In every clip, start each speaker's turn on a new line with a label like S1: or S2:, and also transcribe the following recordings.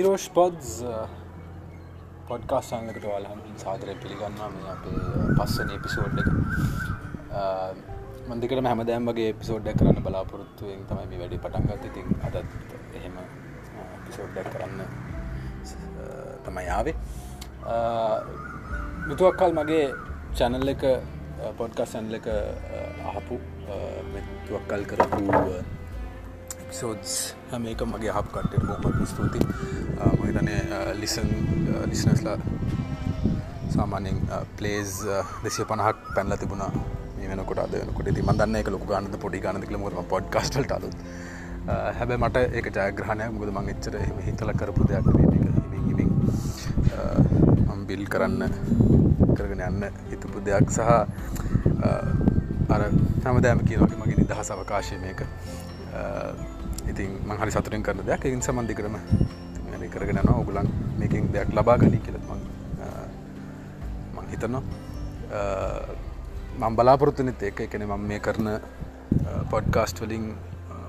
S1: Irosh pods පොඩ්කාස්ටන්ලකට වලහම සාදරය පිළිගන්නවා මේ අපේ පස්සන එපිසෝඩ් එක මන්දිකට හැමදෑම් වගේ පිසෝඩ්ඩක් කරන්න බලාපොරොත්තුවෙන් තමයි මේ වැඩි පටන්ගත් ඉතින් අදත් එහෙම පිසෝඩ්ඩක් කරන්න තමයි යාවේ මිතුවක්කල් මගේ චැනල් එක පොඩ්කස් සැන්ල එක අහපු මෙතුවක්කල් කරපු පිසෝඩ්ස් හැම එක මගේ හප් කට්ට බොහම ස්තුති මහිතන ලිසන් ලිස්නස්ලා සාමානෙන් පලේස් දෙසිය පණහක් පැන්ල තිබුණා. මේ වෙනකොට අද වෙනකොට. ති මදන්න එක ලොක ගන්නද පොඩි ගන්න කලම පොඩ් කස්ටල්ට අලුත්. හැබැ මට ඒක ජයග්‍රහණය මුද මං එච්චර එම හිතල කරපු දෙයක් හිමින් බිල් කරන්න කරගෙන යන්න හිතපු දෙයක් සහ අර හැමදෑම කියනගේ මගේ නිදහස් අවකාශය මේක. ඉතින් මංහරි සතුරෙන් කරන දෙයක්. ඉන් සමන්ධි කරම කරගෙන න ඔගුලන් මේකින් දෙයක් ලබා ගනී කියලත් මං මං හිතනවා. මං බලාපොරොත්තුනෙත් ඒක. එකන මම මේ කරන පොඩ්කාස්ට් වලින්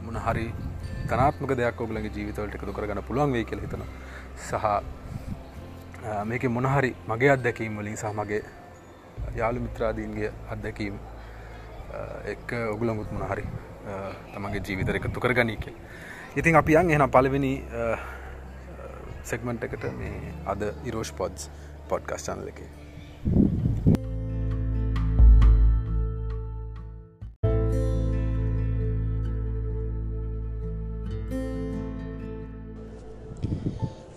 S1: මොන හරි තනාත්මක දෙයක් ඔගලගේ ජීවිතවලට එකතු කරගන්න පුළුවන් වේ කියල හිතන සහ මේක මොනහරි මගේ අත්දැකීම් වලින් සහ මගේ යාළු මිත්‍රාදීන්ගේ අත්දැකීම් එක් ඔගුලමුත් මොනහරි තමගේ ජීවිතර එකතු කරගනී කියල්. ඉතින් අපි යන් එහන පලවෙනි සෙක්මන්ට් එකට මේ අද ඉරෝෂ් පොඩ්ස් පොඩ්කස්ටන්ල එක.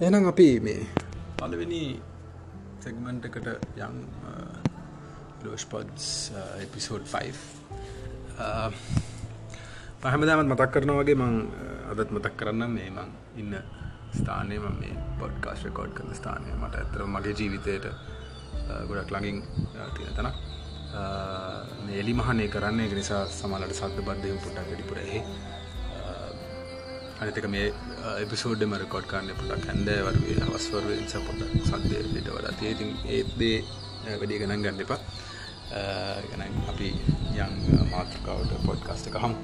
S1: එනම් අපි මේ පලවෙනි සෙගමන්ට් එකට යන් ලෝෂ් පොඩ්ස් එපිසෝඩ් 5 පහමදාමත් මතක් කරන වගේ මං අදත් මතක් කරන්න මේ මං ඉන්න ස්ථානය ම මේ පොඩ්කාස් රකෝඩ් කරන ස්ථානය. මට ඇතර මගේ ජීවිතයට ගොඩක් ළඟින් තියෙන තනක්. එලි මහනේ කරන්නේ. නිසා සමලට සද්ද බද්ධයම් පුටක් වැඩිපුරහි අනිතක මේ එපිසෝඩ්ම රකෝඩ් කාන්න පුටක් හැන්දෑ වර්ගේ අවස්වර නිසා පොට සද්දය ට වඩා තියතින් ඒත්දේ වැඩි ගණන් ගන්න එපා. ගැන අපි යං මාතෘකාවට පොඩ්කාස්ට එක හම්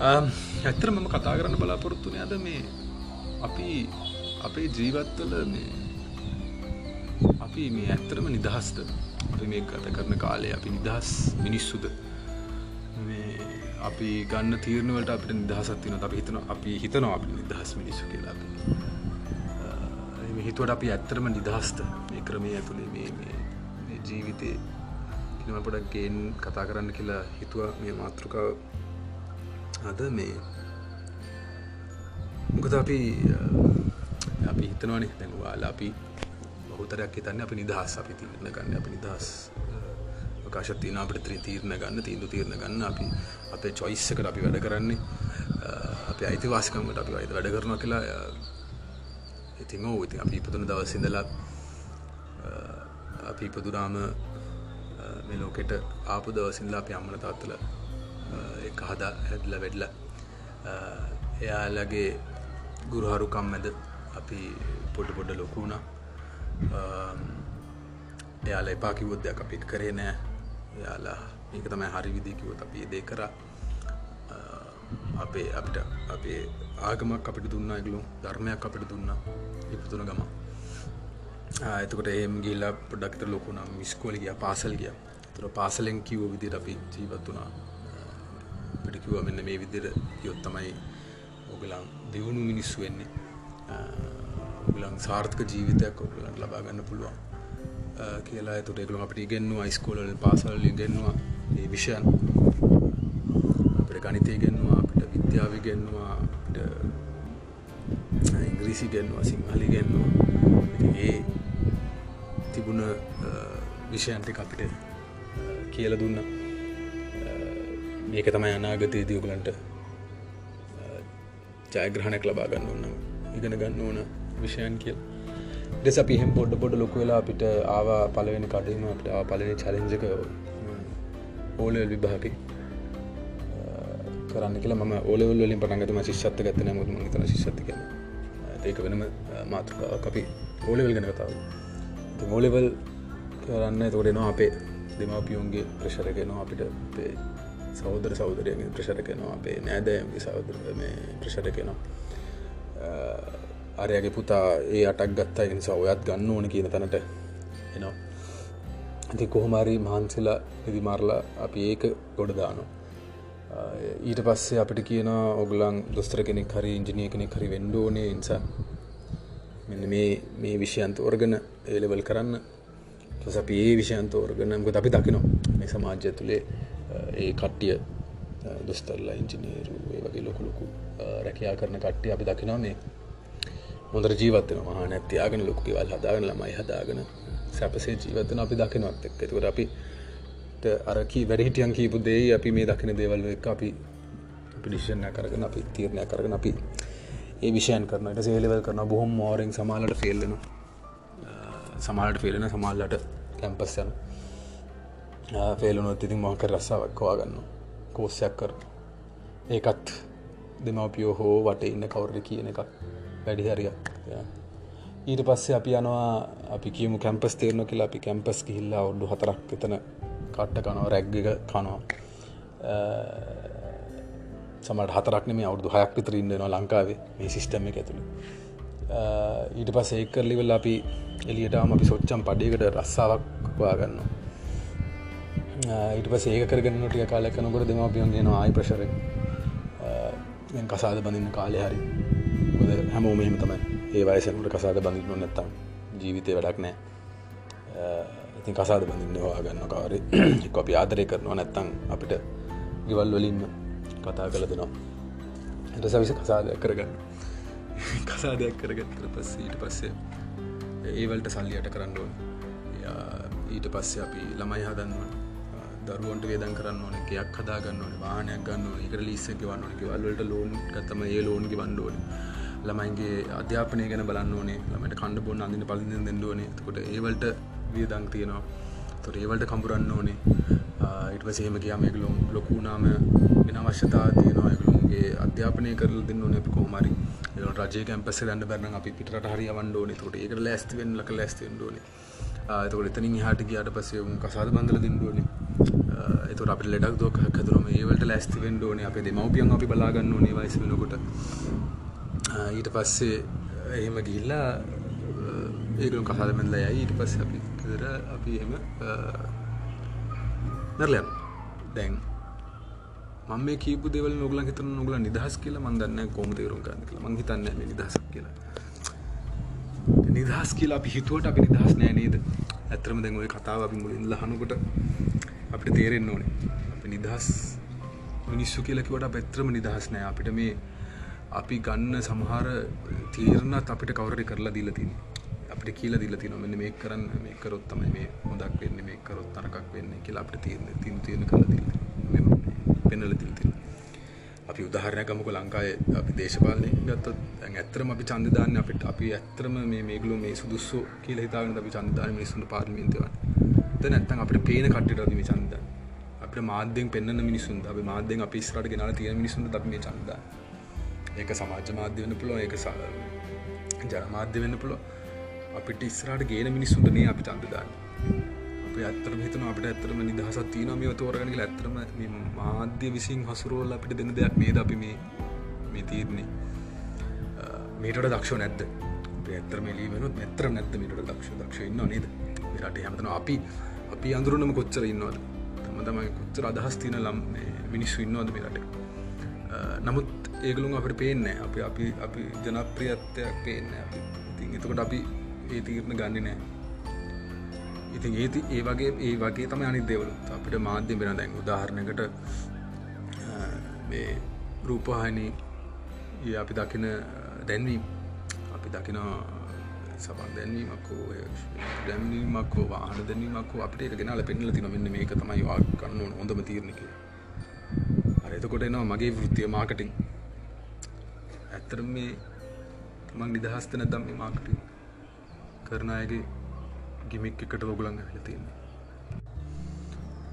S1: ඇත්තර මම කතා කරන්න බලාපොරොත්තුන අද මේ අපි අපේ ජීවත්වල මේ අපි මේ ඇත්තරම නිදහස්ත මේ ගත කරන කාලය අපි නිදහස් මිනිස්සුද? මේ අපි ගන්න තීරණවලට අපිට නිදහසත්තින අපි හිතන අපි හිතනවා අපි නිදහස් මිනිස්සු කියලා. හිතුවට අපි ඇත්තරම නිදහස්ත මේ ක්‍රමය ඇතුළේ මේ ජීවිතය කිනම පොඩක් ගේන් කතා කරන්න කියලා හිතුව. මේ මාතෘකාව අද මේ මොකද අපි අපි හිතනවනේ දැන්වාලා අපි බහුතරයක් හිතන්න අපි නිදහස් අපි තිරණ ගන්න. අපි නිදහස් කාශතින අපට ත්‍රී තීරණ ගන්න තීන්දු තීරණ ගන්න. අපි අපේ චොයිස්සකට අපි වැඩ කරන්නේ. අපි අයිතිවාසිකමට අපි අයිත වැඩ කරනවා කියලා ඉතින් ඕ ඉතින් අපි ඉපතුන දවසිඳලා අපි ඉපදුනාම මේ ලෝකෙට ආපු දවසිල්ලා අපි අම්මන තාත්තල එක හදා හැදල වැඩල. එයාලගේ ගුරුහරුකම් මැද අපි පොඩ පොඩ ලොකුුණ එයාල එපා කිවොද්දයක් අපිත් කරේ නෑ. යාලා ඒක තමයි හරි විදිකිවොත් අපි දේ කර. අපේ අපිට අපේ ආගමක් අපිට දුන්න ඉගලු ධර්මයක් අපිට දුන්න. ඉපතුන ගම එතකොට ඒම් ගිල්ලා පොඩක්තර ලොකුනම් මිස්කෝල ගිය පාසල් ගිය. තුර පාසලෙන් කිව්ව විදිට අපි ජීවත් වනා පිටිකිව මෙන්න මේ විදිර යොත් තමයි ඔගලන් දියුණු මිනිස්සු වෙන්නේ. ඔගලන් සාර්ථක ජීවිතයක් ඔගලන්ට ලබාගන්න පුළුවන්. කියලා. තුට එකළු අපට ඉගෙන්වා යිස්කෝලල් පාසල් ඉගෙන්වා ඒ විෂයන් අපට ගනිතය ගෙන්වා අපිට විද්‍යාව ගෙන්වා ඉංග්‍රීසි ගෙන්වා සිංහලි ගෙන්වා ඒ තිබුණ විෂයන්ටි අපිට කියල දුන්න. මේක තමයි අනාගතය දියගලන්ට ජයග්‍රහණයක් ලබා ගන්න ඕන්න ඉගෙන ගන්න ඕන විෂයන් කියල්. දෙස පිහෙම පොඩ්ඩ පොඩ ලොක වෙලා අපිට ආවා පලවෙනි කටීම අපට පලනි චලෙන්ජක ඕලල් විභාග කරන්න කියලා. ම ඕලවල් වලින් පටන්ගතම ශිෂ්ත ගත්තන මුම තන ශිෂ්ති කන ඒක වෙනම මාතෘකා අපි ඕලවල් ගැන කතාව ඕලෙවල් කරන්න තොරෙනවා අපේ දෙමවපියුන්ගේ ප්‍රශරගෙනවා අපිට සෞදර සෞදරයගේ ප්‍රශර කෙනවා අපේ නෑදෑම්ගේ සෞදර මේ ප්‍රශර කෙනවා අරයගේ පුතා ඒ අටක් ගත්තා. නිසා ඔයත් ගන්න ඕන කියන තැනට එනවා. ඇති කොහොමරි මහන්සිලා ඉදිමරලා අපි ඒක ගොඩ දානවා. ඊට පස්සේ අපිට කියන ඔගලන් දොස්තර කෙනෙක් හරි ඉංජිනිය කෙනෙක් හරි වෙන්ඩෝනේ නිසා මෙන්න මේ මේ විෂයන්තෝර්ගන ඒලෙවල් කරන්න. අපි ඒ විෂයන්තෝර්ගනමක අපි දකිනවා. මේ සමාජ්‍ය තුළේ ඒ කට්ටිය දොස්තරලා ඉංජිනීරු ඒ වගේ ලොකුලොකු රැකයා කරන කට්ටිය අපි දකිනවා මේ හොඳර ජීවත්වන මහා නැත්තියාගෙන ලොකුකිවල් හදාගෙන ළමයි හදාගෙන සැපසේ ජීවතන අපි දකිනවත් එක් එතුකට අපි අරකි වැඩිහිටියන් කීපු දේ අපි මේ දකින දේවල් එක අපි පිඩිෂණය කරගෙන අපි තීරණය කරගෙන අපි ඒ විෂයන් කරනට සේලවල් කරන බොහොම මෝරෙන් සමාලට ෆෙල්ලෙන සමාලට ෆෙලෙන සමාල්ලට කැම්පස් යන ෆෙලුනොත් ඉතින් මොහක රස්සාවක්කවා ගන්න කෝස්සයක් කර ඒකත් දෙමවපියෝ හෝ වට ඉන්න කවුරද කියන එකක් වැඩිහරියක් ඊට පස්සේ අපි යනවා අපි කියමු කැම්පස් තේරන කියලා. අපි කැම්පස් කිහිල්ලා ඔඩු හතරක් එතන කට්ට කනව රැග්ග කනවා. සමට හතරක්න මේ අවුදු හයක් විතර ඉන්නනවා ලංකාවේ මේ සිිස්ටම එක ඇතුළ. ඊට පස් ඒකරලිවෙල් අපි එලියටම අපි සොච්චම් පඩියකට රස්සාාවක් වාගන්න ඊට පස ඒක කරගන්න ටිය කාලයකනකොට දෙම පියන් ගෙන ආයි ප්‍රශර කසාද බඳන්න කාලය හරි. හැමෝ මෙහෙම තමයි. ඒ වයසකට කසාද බඳන්න නැත්තම් ජීවිතය වැඩක් නෑ ඉතින් කසාද බඳින්න හවාගන්න කාර. එක් අපි ආදරය කරනවා නැත්තං අපිට ගෙවල් වලින්ම කතා කළ දෙනවා. එට සවිස කසාදයක් කරගන්න. කසාදයක් කරගත්තර පස්සේ ඊට පස්සේ ඒවලට සල්ලියට කරන්න ඕන. ඊට පස්සේ අපි ළමයි හදන්නවා දරුවන්ට වේදන් කරන්න ඕන එකයක් හදාගන්න ඕන වාහනයක් ගන්න ඕන එක ලිස්සක වන්න ඕන වල්ලට ලෝන් ගත්තම ඒ ලෝන්ගේ වන්ඩෝන ළමයින්ගේ අධ්‍යාපනය ගැන බලන්න ඕනේ. ළමට කණ්ඩ බොන්න අඳන්න පලින් දෙන්න ඕනේ. කොට ඒවලට වියදං තියෙනවා. තොර ඒවලට කම්පුරන්න ඕනේ. ඉට පසේම කියම එකලුම් ලොකුනාම වෙන අවශ්‍යතා තියෙනවා. එකලුන්ගේ අධ්‍යාපනය කරල දෙන්න ඕන කොහමරි රජය කැම්පස රන්න බැරන අපි පිටට හරි වන්ඩෝන තොට ඒක ලැස්තිවෙන් ලක ලැස්තෙන්ඩෝන එතකොට එතනින් හට කියට පසේ උන් කසාද බඳල දෙන්නඩෝන එතු අප ලෙඩක් දෝක හතුරම ඒවලට ලැස්තිවෙන් ෝන අප දෙමවපියන් අපි බලාගන්න ඕනේ වයිස වෙනකොට. ඊට පස්සේ එහෙම ගිල්ලා ඒකලු කසාදමැල්ල යයි. ඊට පස්ස අපි ගෙදර අපි එම නැරලයම් දැන් මම කීපු දෙවල් නොගල හිතන නොගල නිදහස් කියලා මන්දන්න කොම තේරුම් ගන්න කියලා. මං හිතන්න මේ නිදහස් කියලා. නිදහස් කියලා අපි හිතුවට අපි නිදහස් නෑ නේද? ඇතරම දැන් ඔය කතාව අපි මුලින් ලහනකොට අපිට තේරෙන්න ඕනේ. අපි නිදහස් මිනිස්සු කියලකිවට පැත්‍රම නිදහස් නෑ. අපිට මේ අපි ගන්න සමහර තීරණත් අපිට කවරට කරලා දීලතින්නේ අපිට කියල දිල තින මෙන්න මේ කරන්න මේ කරොත් තමයි මේ හොදක් වෙන්න මේ කරොත් තරකක් වෙන්න කියලා අපට තියන්න තින් තියෙන කල පෙනල තිල්තින අපි උදාහරණයකමක ලංකාය අපි දේශපාලනය ගත්තත් ඇත්තරම අපි චන්දධාන්න අපිට. අපි ඇත්තරම මේ මේගලු මේ සුදුස්සු කියල හිතාගෙන අපි චන්දාන මිනිසුන්ට පාර්මින්තවන්න ද නැත්තන් අපට පේන කට්ට රදිම චන්ද අප මාධ්‍යෙන් පෙන්න්න මිනිසුන් අප මාධ්‍යෙන් අපි ස්රට ගෙනල තියෙන මිනිසුන් ද මේ චන්ද ඒක සමාජ මාධ්‍ය වන්න පුළො ඒක ජනමාධ්‍ය වෙන්න පුළො අපිට ඉස්රට ගේන මිනිස්සුන්ටනේ අපි චන්දදාන්න අප ඇත්තරම හිතන අපට ඇත්තරම නිදහසත් තියන මේ තෝරගනක ඇත්තරම මාධ්‍ය විසින් හසුරුවල් අපිට දෙන දෙයක් මේ අපි මේ මේ තීරණය මේට දක්ෂ නැද්ද? ඇත්තර මෙලීමෙනුත් මෙතර නැත්ත මිට දක්ෂ දක්ෂ ඉන්න නේද? රට හමතන අපි අපි අඳුරනම කොච්චර ඉන්නවද? තම තමයි කොච්චර අදහස් තියන ලම් මිනිස්සු ඉන්නවද මේ රට? නමුත් ඒගලුම් අපට පේන්න අපි අපි අපි ජනප්‍රියත්වයක් පේන්න ඉතින් එතකොට අපි ඒ තීරණ ගන්න නෑ ඉතින් ඒති ඒ වගේ ඒ වගේ තම අනි දෙවල. අපිට මාධ්‍ය වෙන දැන් උදාහරණකට මේ රූපහනි අපි දකින දැන්වීම්. අපි දකින සබන් දැන්වීමක්කෝ දැන්වීමක්කෝ වාහන දැන්වීමක්කෝ අපට එක ගෙනල පෙන්නල තින මෙන්න මේක තමයි වා කන්න හොඳම තීරණක අරතකොට එනවා මගේ වෘත්තිය මාකටින් ඇත්තර මේ තමන් නිදහස්තන දම් මේ මාකටින් කරන අයගේ ගිමික් එකට ඔගුලන් ඇතින්නේ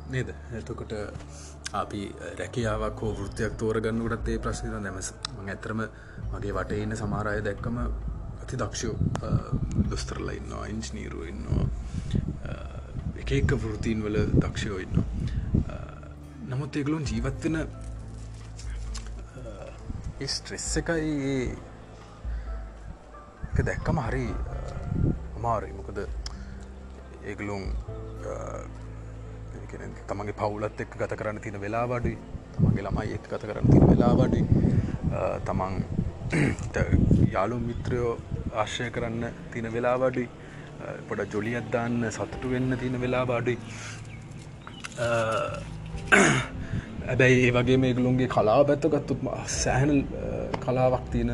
S1: නේද? එතකොට අපි රැකියාවක් හෝ වෘතියක් තෝරගන්නකටත් ඒ ප්‍රශ්න නැමස මං ඇතරම මගේ වට ඉන්න සමාරය දැක්කම අති දක්ෂෝ දොස්තරලා ඉන්නවා ඉංජනීරුව ඉන්නවා එක එක වෘතීන් වල දක්ෂයෝ ඉන්න නමුත් ඒගලුන් ජීවත්වෙන ස්ට්‍රෙස්ස එකයි දැක්කම හරි අමාරයි. මොකද ඒගලුම් තමගේ පවුලත් එක් ගත කරන්න තින වෙලා වඩුයි තමන්ගේ ළමයි එක් ගත කරන්න තින වෙලා වඩුයි තමන් යාලු මිත්‍රයෝ ආශ්‍රය කරන්න තින වෙලා වඩුයි පොඩ ජොලියත් දාන්න සතුටු වෙන්න තියෙන වෙලා බාඩුයි ඇබැයි ඒ වගේ මේගලුන්ගේ කලා පැත්තගත්තුත් සෑහන කලාවක් තියෙන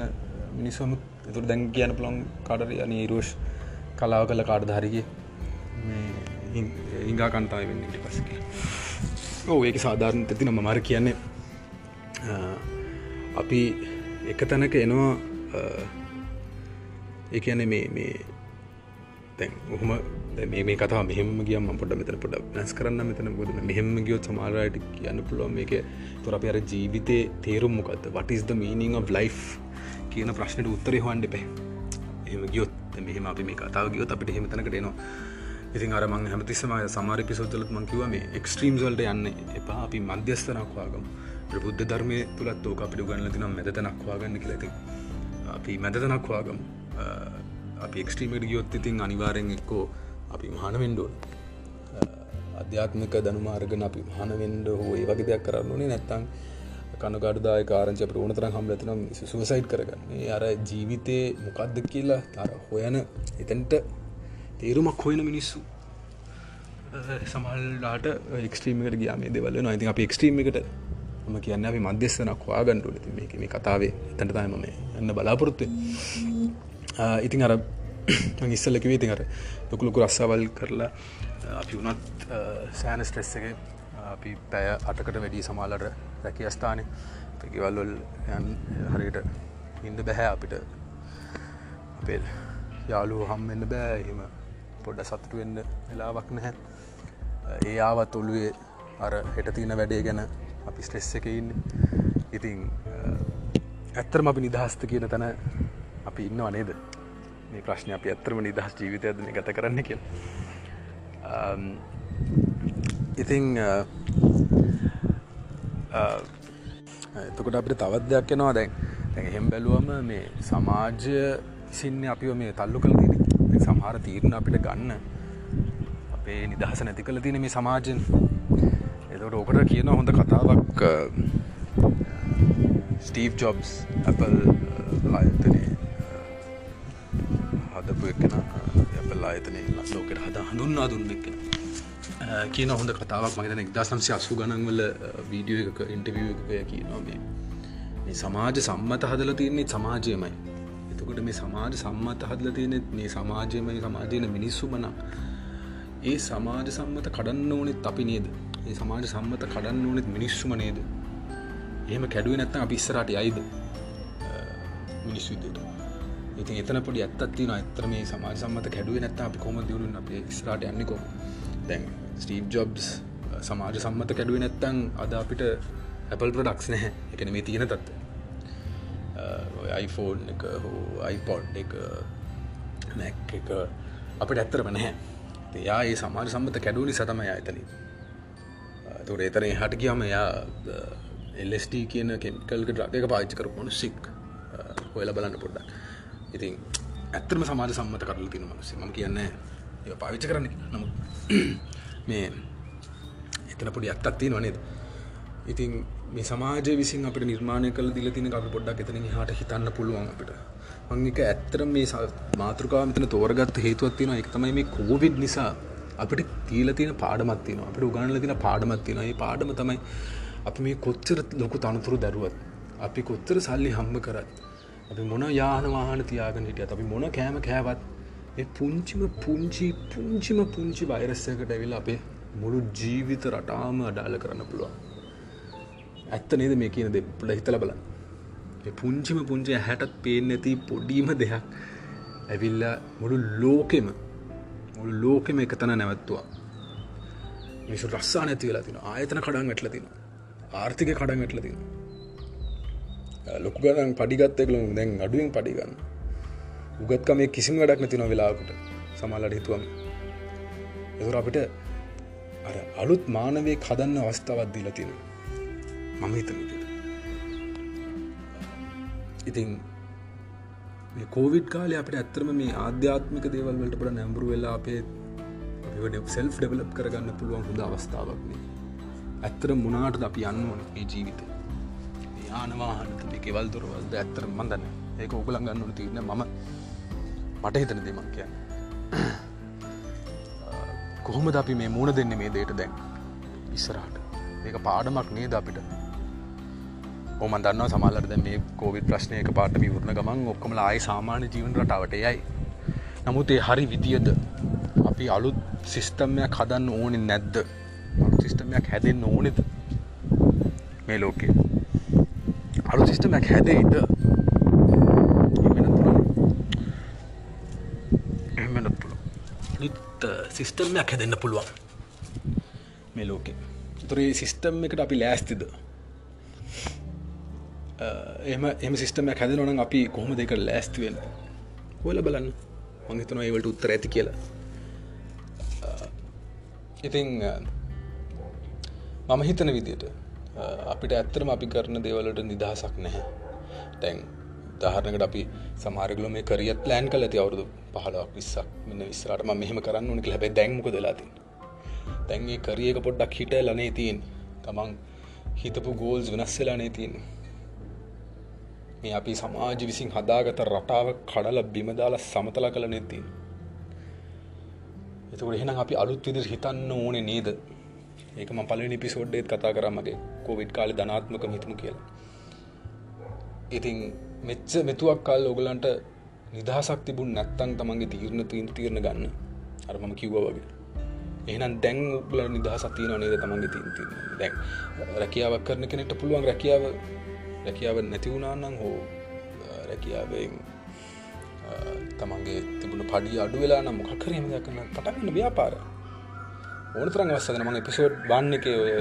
S1: මිනිස්සුමුත් එතුර දැන් කියන පුළොන් කඩර යන රෝෂ් කලාව කළ කාඩධාරිගේ ඉංගා කන්තාව වෙන්න ඉට පසක ඕ ඒක සාධාරණ ඇති නම මර කියන්නේ. අපි එක තැනක එනවා ඒ කියන්නේ මේ මේ තැන් ඔහොම මේ කතා මෙහෙම ගියම පොඩ මෙතන පොඩ නැස් කරන්න මෙතන. ගොද මෙහෙම ගියොත් සමාරයට කියන්න පුළුවන් මේක තොර අප අර ජීවිතය තේරුම් මොකක්ද වටිස්ද මීනිං of ලයි් කියන ප්‍රශ්නයට උත්තරය හොන්ඩ පැ එහම ගියොත් මෙහම අපි මේ කතාව ගියොත් අපිට හෙමතනකට එනවා. ඉතින් අරමං හැමතිස්සම සමාර පිසෝදලත් මංකිව මේ එක්ස්ට්‍රීම් සල්ට යන්න එපා. අපි මධ්‍යස්ථනක්වාගම ප්‍රබුද්ධ ධර්මය තුළත් ඕක අපිට ගන්න තිනම් මැදතනක්වාගන්න කියලති අපි මැදතනක්වාගම අපි එක්ස්ට්‍රීමට ගියොත් ඉතින් අනිවාරෙන් එක්කෝ අපි මහන වෙන්ඩෝන් අධ්‍යාත්මක දනුමාර්ගන අපි මහනවෙන්ඩ හෝ ඒ වගේ දෙයක් කරන්න ඕනේ නැත්තං කනගඩදාය කාරංච ප්‍රෝණ තරම් හම්ලතිනම් සුවසයිට් කරගන්න. අර ජීවිතය මොකක්ද කියලා තර හොයන එතැන්ට තේරුමක් හොයන මිනිස්සු. සමල්ලාට එක්ස්ට්‍රීමකට ගියාම දෙවල නොයිති අප එක්ස්ට්‍රීම එකට ම කියන්න අපි මධ්‍යස්සනක් වාගන්නඩු ති මේක මේ කතාවේ තැට තයිම මේ එන්න බලාපොරොත්තුව ඉතින් අර ඉස්සල්ලකිවේ ඉතින් අර ලොකුලොකු රස්සාවල් කරලා අපි වුණත් සෑන ස්ට්‍රෙස් එක අපි පැය අටකට වැඩි සමාලට රැකි අස්ථානය ගෙවල්වල් හරියට ඉන්ද බැහැ අපිට. අපේ යාලු හම්වෙන්න බෑ. එම පොඩ්ඩ සතුටු වෙන්න වෙලාවක් නැහැ. ඒ ආවත් ඔළුවේ අර හෙට තියන වැඩේ ගැන අපි ස්ට්‍රෙස් එක ඉන්න. ඉතින් ඇත්තරම අපි නිදහස්ත කියන තැන අපි ඉන්නවා නේද? මේ ප්‍රශ්නය අපි ඇත්තරම නිදහස් ජීවිතයද ගත කරන්න කිය ඉතිං එතකොට අපිට තවත් දෙයක් එනවා. දැන් දැන් එහෙම බැලුවම මේ සමාජය සින්න අපිව මේ තල්ලු කළ තින සමහර තීරණ අපිට ගන්න අපේ නිදහස නැති කළ තින මේ සමාජයෙන් එතකට ඕකට කියන හොඳ කතාවක් ස්ටීව් ජොබ්ස් Apple ආයතනය. හදපු එක්කෙන Apple ආයතනය ලෝකට හද හඳුන්නා දුන්න එක්කෙන. කියන හොඳ කතාවක් මගතන එක්දා සම්සි අසු ගණන්වල වීඩියෝ එක ඉන්ටවිය එකය කියනවා මේ. මේ සමාජ සම්මත හදල තියන්නේ සමාජයමයි. එතකොට මේ සමාජ සම්මත හදල තියෙනෙත් මේ සමාජයමයි සමාජයන මිනිස්සු මන ඒ සමාජ සම්මත කඩන්න ඕනෙත් අපි නේද? ඒ සමාජ සම්මත කඩන්න ඕනෙත් මිනිස්සුම නේද? එහෙම කැඩුව නැත්තම් අපි ඉස්සරට යයිද? මිනිස් විදයට. ඉතින් එතන පොඩි ඇත්තත්තින ඇතර මේ සමාජ සම්මත කැඩුව නැත්ත අපි කොම දියුණු අප ස්රට යන්නකො. දැන් ස්ටීව් ජොබ්ස් සමාජ සම්මත කැඩුව නැත්තං අද අපිට ඇපල් ප්‍රඩක්ස් නැහැ. එකන මේ තියෙන තත්ත iPhoneෆෝන් එක හෝ iPod එක මැක් එක අපට ඇත්තරම නැහැ. එයා ඒ සමාජ සම්මත කැඩුවනි සතමය ඇතන තුර එතන හට කියම එයා එල්ස්ට කියන කෙමිකල්ක ්‍රටක පාච්චි කර මොනු සික් හොයල බලන්න පොඩ්ඩක්. ඉතින් ඇත්තරම සමාජ සම්මත කරල තින මනස ම කියන්න ඒ පාවිච්ච කරන්න නමු මේ එතන පොඩි ඇත්තත් තියෙන වනේද ඉතින් මේ සමාජ විසින් අපට නිර්මාණය කළ දිල තින අපි පොඩ්ඩක් එතන හට හිතන්න පුළුවන් අපිට. මංක ඇත්තර මේ මාතෘකා මෙතන තෝරගත්ත හේතුවත්තින එක තමයි මේ කෝවිඩ් නිසා අපිට තීල තියෙන පාඩමත්තින අපට උගන්නල තින පාඩමත්තින ඒ පාඩම තමයි අපි මේ කොච්චර ලොකු තනතුරු දැරුවත් අපි කොච්චර සල්ලි හම්බ කරත් අපි මොන යාන වාහන තියාගෙන හිටියත් අපි මොන කෑම කෑවත් ඒ පුංචිම පුංචි පුංචිම පුංචි වෛරස්සයකට ඇවිල් අපේ මුළු ජීවිත රටාම අඩාල කරන්න පුළුවන්. ඇත්ත නේද මේ කියන දෙ? පුල හිතල බලන්න. පුංචිම පුංචි හැටත් පේෙන් නැති පොඩීම දෙයක් ඇවිල්ල මුළු ලෝකෙම මුළු ලෝකෙම එක තන නැවත්තුවා. මිසු රස්සා නැති වෙලා තින ආයතන කඩන් වැටල තින ආර්ථික කඩන් වැටල තින ලොකු ගනන් පඩිගත්තෙකලු දැන් අඩුවෙන් පඩිගන්න. උගත්කම මේ කිසිම වැඩක් නැතින වෙලාකට සමල්ලට හිතුවම. එතුර අපිට අර අලුත් මානවේ කදන්න අවස්ථාවත් දීල තියෙන මම හිතන ඉතින් මේ කෝවිඩ් කාලය අපට ඇත්තරම මේ ආධ්‍යාත්මික දේවල් වලට පට නැම්බරු වෙලා අපේ සෙල් ඩෙවලප් කරගන්න පුළුවන් හොඳ අවස්ථාවක්නේ ඇත්තර මොනාට අපි යන්න ඕන මේ ජීවිත යානවාහනත කෙවල් දුරවල්ද ඇත්තර මන්දන්න ඒක ඔගුලන් ගන්න ඕන තිරන මම. මට හිතන දෙමක් කියන්න. කොහොමද අපි මේ මුණ දෙන්න මේ දේට දැන්? ඉස්සරහට. ඒක පාඩමක් නේද අපිට? ඕම දන්න සමල්ලට මේ කෝවිත් ප්‍රශ්නයක පාට විවරණ ගමන් ඔක්කම ආයි සාමාන්‍ය ජීවන රටාවට යයි නමුත් ඒ හරි විදිියද අපි අලුත් සිිස්ටම්මයක් හදන්න ඕනෙ නැද්ද? සිිස්ටමයක් හැදෙන් ඕනෙද? මේ ලෝකේ. අලු සිිස්ටමයක් හැදෙයිද සිිස්ටම්මයක් හැදෙන්න්න පුළුවන්. මේ ලෝකේ. තුරේ සිිස්ටම් එකට අපි ලෑස්තිද? එම එම සිිස්ටමයක් හැද නොන අපි කොහොම දෙක ලෑස්තිවෙන් හොල බලන්න. මංහිතන ඒවලට උත්තර ඇති කියලා. ඉතිං මම හිතන විදියට අපිට ඇත්තරම අපි කරන දේවලට නිදහසක් නැහැ. තැන් දාහරනකට අපි සමාරගල මේ කරියත් ලෑන් කල ඇති අවුදු පහලක් විස්සක් මෙන්න විස්සරට මෙහම කරන්න ඕනක හැබැ දැන්මක දෙලාතින් තැන්ගේ කරියක පොඩ්ඩක් හිට ලනේ තියෙන් තමන් හිතපු ගෝල්ස් වෙනස්සලානේ තියෙන් මේ අපි සමාජ විසින් හදාගත රටාව කඩල බිමදාල සමතල කළ නැති එතකට එහෙනම් අපි අලුත් විදිර හිතන්න ඕනේ නේද? ඒකම පලනි පිසෝඩ්ඩේත් කතා කරමගේ කොවිඩ් කාලි ධනාත්මක හිතම කියලා. ඉතින් මෙච්ච මෙතුවක් කල් ඔගලන්ට නිදහසක් තිබුණ නැත්තං තමන්ගේ තීරණ තීන් තීරණ ගන්න. අරමම කිව්ව වගේ. එහෙනම් දැන් උගල නිදහසක් තියෙනවා නේද තමන්ගේ තීන් තීරණ දැන් රැකියාවක් කරන කෙනෙක්ට පුළුවන් රැකියාව රැකියාව නැතිවුණානම් හෝ රැකියාවෙන් තමන්ගේ තිබුණ පඩි අඩු වෙලා නම් මොකක්කරීම දක්කන්න පටගන්න ව්‍යාපාර ඕනතරන් අවස්සද මඟ එපිසෝඩ් බන්න එක ඔය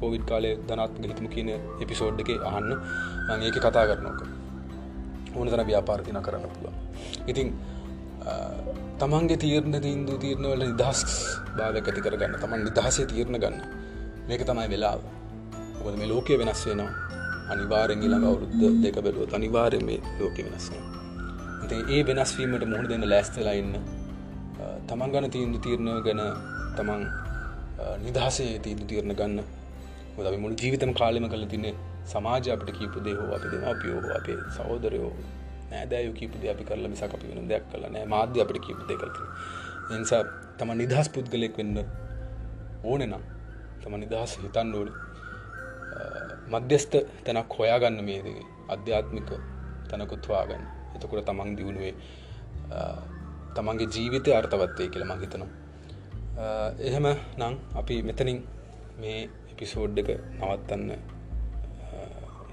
S1: කෝවිඩ් කාලේ ධනත්ම හිතම කියන එපිසෝඩ් එක අහන්න. මං ඒක කතා කරනෝක ඕන තන ව්‍යාපාර්තින කරන්න පුළුව ඉතිං තමන්ගේ තීරණ තිීන්දු තීරණවල නිදහස් භාවක ඇති කරගන්න තමන් නිදහසේ තීරණ ගන්න. මේක තමයි වෙලාව. මොකද මේ ලෝකය වෙනස් වෙනවා. අනිවාරෙන් ඊළඟ අවුරුද්ද දෙක බැලුවත් අනිවාර්යෙන් මේ ලෝකෙ වෙනස් වෙනවා. ඉතින් ඒ වෙනස්වීමට මුහුණ දෙන්න ලෑස්තිලා ඉන්න තමන් ගන්න තීන්දුව තීරණ ගැන තමන් නිදහසේ තීන්දුව තීරණ ගන්න. මොකද අපි මුළු ජීවිතම කාලෙම කරලා තින්නේ සමාජය අපිට කියපු දේ හෝ අපේ දෙමාපියෝ හෝ අපේ සහෝදරයෝ නෑදෑයෝ කියපු දේ අපි කරලා මිසක් අපි වෙන දෙයක් කරලා නෑ මාධ්‍ය අපිට කියපු දේ කරලා තියෙනවා. ඒ නිසා තමන් නිදහස් පුද්ගලයෙක් වෙන්න ඕනේ නම් තමන් නිදහස් හිතන්න ඕනේ. මධ්‍යස්ථ තැනක් හොයාගන්න මේ අධ්‍යාත්මික තැනකුත්වාගන්න එතකොට තමන් දියුණුවේ තමන්ගේ ජීවිතය අර්ථවත්වය කියල මහිතනවා එහෙම නං අපි මෙතනින් මේ එපිසෝඩ් එක නවත්තන්න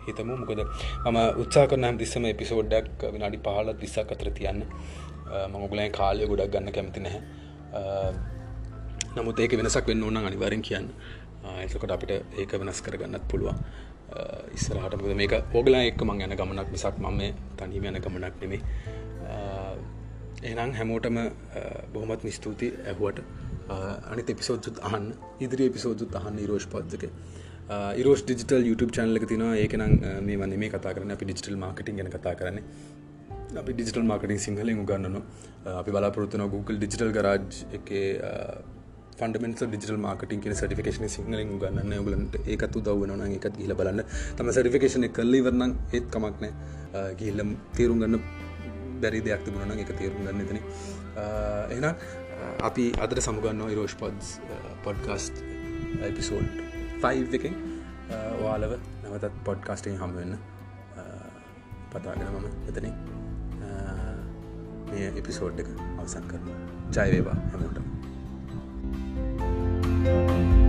S1: හිතමු. මොකද මම උත්සා කරනම් දිස්සම එපිසෝඩ්ඩක් විනාඩි පහලත් විස්සක් අතර තියන්න. මංගුලයි කාලය ගොඩක් ගන්න කැමති නැහැ. නමුත් ඒක වෙනසක් වෙන්න ඕන අනිවාරෙන් කියන්න. එතකොට අපිට ඒක වෙනස් කරගන්නත් පුළුවන්. ඉස්සරහට මුද මේක ඕගලා එක්ක මං යන ගමනක් මිසක් මම තනිම යන ගමනක් නෙමේ එනම් හැමෝටම බොහොමත් මිස්තුති ඇහුවට. අනි එපිසෝජුත් අහන් ඉදිරි එපිසෝජුත් අහන්න රෝෂ් පද්දක ඉරෝස් ඩිජිටල් YouTube චනලක තින ඒකනම් මේ වන්න මේ කතා කරන අපි ඩිජිටල් මාර්කටින් ගැන කතා කරන්නේ. අපි ඩිජිටල් මාර්කටින් සිංහලෙන් උගන්නන අපි බලාපොරත්තුන Google ඩිජිටල් ගරාජ් එක ෆන්ඩමෙන්ට ඩිජිටල් මාර්කටින් කියන සටිකේෂන සිංහලින් ගන්න ගලන්ට ඒකත් උදවන එකත් ගිල බලන්න. තම සටිකේෂන කල්ලි වරන්න ඒත් කමක්නෑ ගිල්ලම් තේරුම් ගන්න බැරි දෙයක් තිබුණන එක තේරුම් ගන්න තන එන අපි අදර සමුගන්න රෝෂ් පොඩ්ස් පොඩ්කාස්ට් එපිසෝඩ් 5 එකෙන් වාලව නවතත් පොඩ්කාස්ටිං හම්වෙන්න පතාගෙන මම එතන මේ එපිසෝඩ් එක අවසන් කරන ජයවේවා හැමෝටම. Thank you